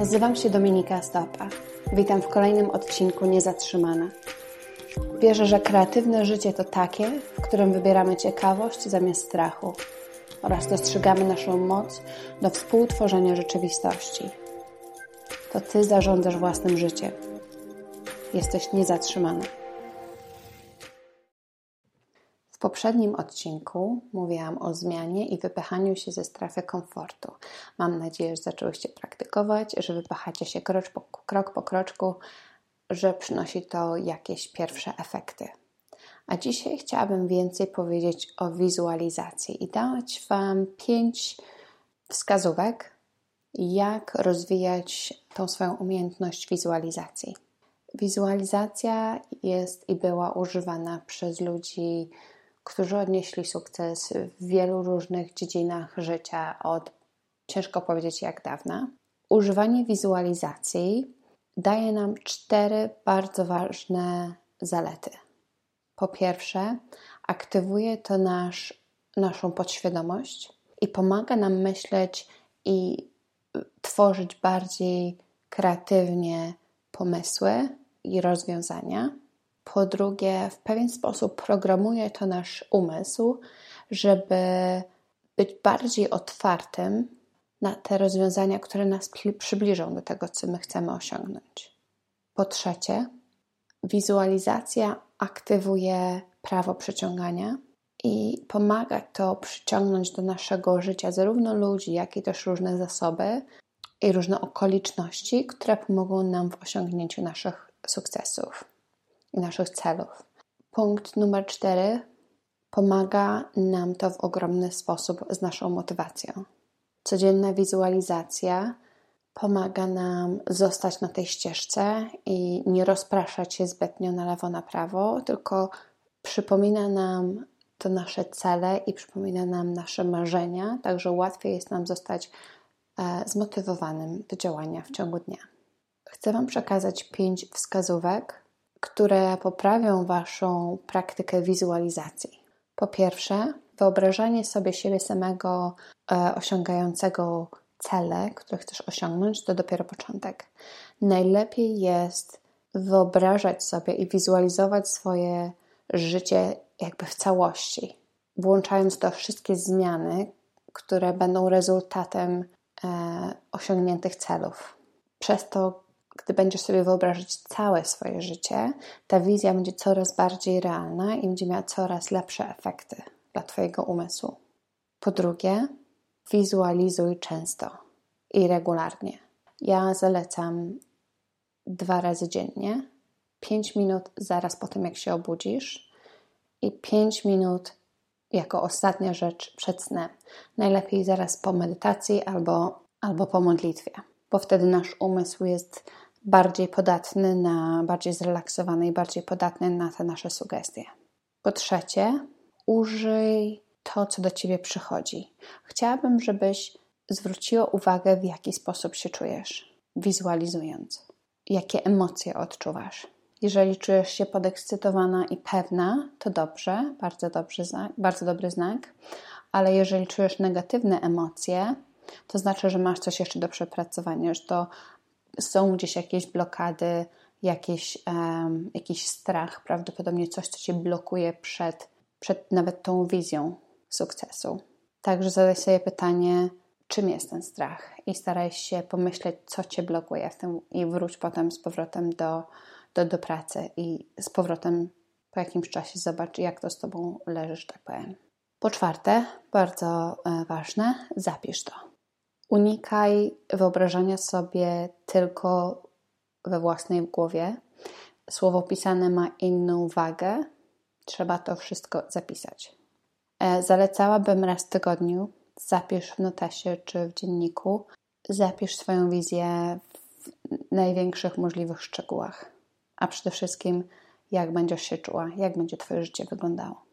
Nazywam się Dominika Stopa. Witam w kolejnym odcinku Niezatrzymana. Wierzę, że kreatywne życie to takie, w którym wybieramy ciekawość zamiast strachu oraz dostrzegamy naszą moc do współtworzenia rzeczywistości. To Ty zarządzasz własnym życiem. Jesteś niezatrzymany. Poprzednim odcinku mówiłam o zmianie i wypychaniu się ze strefy komfortu. Mam nadzieję, że zaczęłyście praktykować, że wypychacie się po, krok po kroczku, że przynosi to jakieś pierwsze efekty. A dzisiaj chciałabym więcej powiedzieć o wizualizacji i dać Wam pięć wskazówek, jak rozwijać tą swoją umiejętność wizualizacji. Wizualizacja jest i była używana przez ludzi, którzy odnieśli sukces w wielu różnych dziedzinach życia od ciężko powiedzieć jak dawna. Używanie wizualizacji daje nam cztery bardzo ważne zalety. Po pierwsze, aktywuje to nasz, naszą podświadomość i pomaga nam myśleć i tworzyć bardziej kreatywnie pomysły i rozwiązania. Po drugie, w pewien sposób programuje to nasz umysł, żeby być bardziej otwartym na te rozwiązania, które nas przybliżą do tego, co my chcemy osiągnąć. Po trzecie, wizualizacja aktywuje prawo przyciągania i pomaga to przyciągnąć do naszego życia zarówno ludzi, jak i też różne zasoby i różne okoliczności, które pomogą nam w osiągnięciu naszych sukcesów i naszych celów. Punkt numer cztery pomaga nam to w ogromny sposób z naszą motywacją. Codzienna wizualizacja pomaga nam zostać na tej ścieżce i nie rozpraszać się zbytnio na lewo, na prawo, tylko przypomina nam to nasze cele i przypomina nam nasze marzenia, także łatwiej jest nam zostać e, zmotywowanym do działania w ciągu dnia. Chcę Wam przekazać pięć wskazówek, które poprawią Waszą praktykę wizualizacji. Po pierwsze, wyobrażanie sobie siebie samego e, osiągającego cele, które chcesz osiągnąć, to dopiero początek. Najlepiej jest wyobrażać sobie i wizualizować swoje życie jakby w całości, włączając to wszystkie zmiany, które będą rezultatem e, osiągniętych celów. Przez to, gdy będziesz sobie wyobrażać całe swoje życie, ta wizja będzie coraz bardziej realna i będzie miała coraz lepsze efekty dla Twojego umysłu. Po drugie, wizualizuj często i regularnie. Ja zalecam dwa razy dziennie, 5 minut zaraz po tym, jak się obudzisz i 5 minut jako ostatnia rzecz przed snem. Najlepiej zaraz po medytacji albo, albo po modlitwie, bo wtedy nasz umysł jest bardziej podatny na, bardziej zrelaksowany i bardziej podatny na te nasze sugestie. Po trzecie, użyj to, co do ciebie przychodzi. Chciałabym, żebyś zwróciła uwagę, w jaki sposób się czujesz, wizualizując, jakie emocje odczuwasz. Jeżeli czujesz się podekscytowana i pewna, to dobrze, bardzo, dobrze, bardzo dobry znak, ale jeżeli czujesz negatywne emocje, to znaczy, że masz coś jeszcze do przepracowania, że to są gdzieś jakieś blokady, jakieś, um, jakiś strach, prawdopodobnie coś, co cię blokuje przed, przed nawet tą wizją sukcesu. Także zadaj sobie pytanie, czym jest ten strach i staraj się pomyśleć, co cię blokuje w tym i wróć potem z powrotem do, do, do pracy i z powrotem po jakimś czasie zobacz, jak to z tobą leży, że tak powiem. Po czwarte, bardzo e, ważne, zapisz to. Unikaj wyobrażania sobie tylko we własnej głowie. Słowo pisane ma inną wagę. Trzeba to wszystko zapisać. E, zalecałabym raz w tygodniu zapisz w notesie czy w dzienniku, zapisz swoją wizję w największych możliwych szczegółach, a przede wszystkim jak będziesz się czuła, jak będzie Twoje życie wyglądało.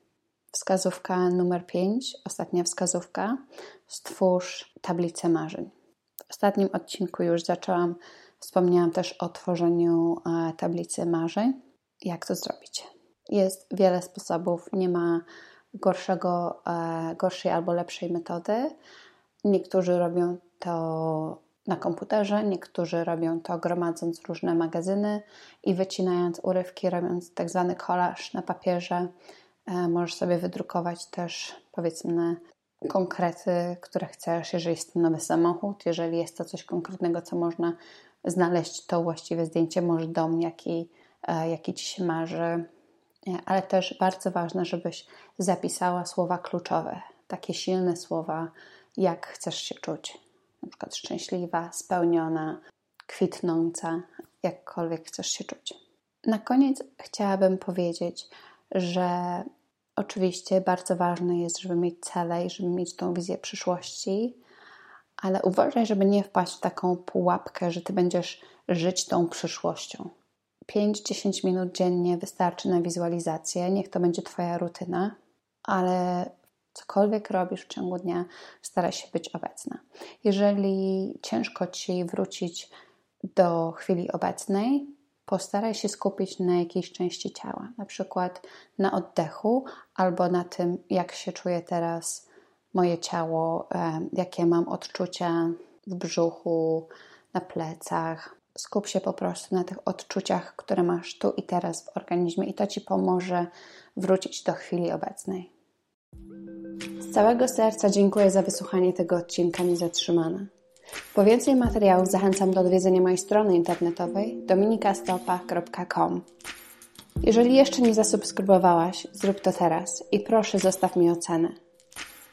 Wskazówka numer 5, ostatnia wskazówka. Stwórz tablicę marzeń. W ostatnim odcinku już zaczęłam, wspomniałam też o tworzeniu e, tablicy marzeń. Jak to zrobić? Jest wiele sposobów, nie ma gorszego, e, gorszej albo lepszej metody. Niektórzy robią to na komputerze, niektórzy robią to gromadząc różne magazyny i wycinając urywki, robiąc tak zwany kolaż na papierze. E, możesz sobie wydrukować też, powiedzmy, konkrety, które chcesz, jeżeli jest to nowy samochód, jeżeli jest to coś konkretnego, co można znaleźć, to właściwe zdjęcie, może dom, jaki, e, jaki ci się marzy, e, ale też bardzo ważne, żebyś zapisała słowa kluczowe, takie silne słowa, jak chcesz się czuć. Na przykład szczęśliwa, spełniona, kwitnąca, jakkolwiek chcesz się czuć. Na koniec chciałabym powiedzieć, że oczywiście bardzo ważne jest, żeby mieć cele i żeby mieć tą wizję przyszłości, ale uważaj, żeby nie wpaść w taką pułapkę, że ty będziesz żyć tą przyszłością. 5-10 minut dziennie wystarczy na wizualizację, niech to będzie Twoja rutyna, ale cokolwiek robisz w ciągu dnia, staraj się być obecna. Jeżeli ciężko Ci wrócić do chwili obecnej, postaraj się skupić na jakiejś części ciała, na przykład na oddechu albo na tym, jak się czuję teraz moje ciało, jakie mam odczucia w brzuchu, na plecach. Skup się po prostu na tych odczuciach, które masz tu i teraz w organizmie, i to ci pomoże wrócić do chwili obecnej. Z całego serca dziękuję za wysłuchanie tego odcinka Niezatrzymana. Po więcej materiałów zachęcam do odwiedzenia mojej strony internetowej dominikastopa.com. Jeżeli jeszcze nie zasubskrybowałaś, zrób to teraz i proszę zostaw mi ocenę.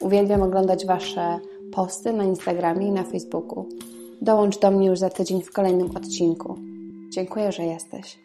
Uwielbiam oglądać Wasze posty na Instagramie i na Facebooku. Dołącz do mnie już za tydzień w kolejnym odcinku. Dziękuję, że jesteś.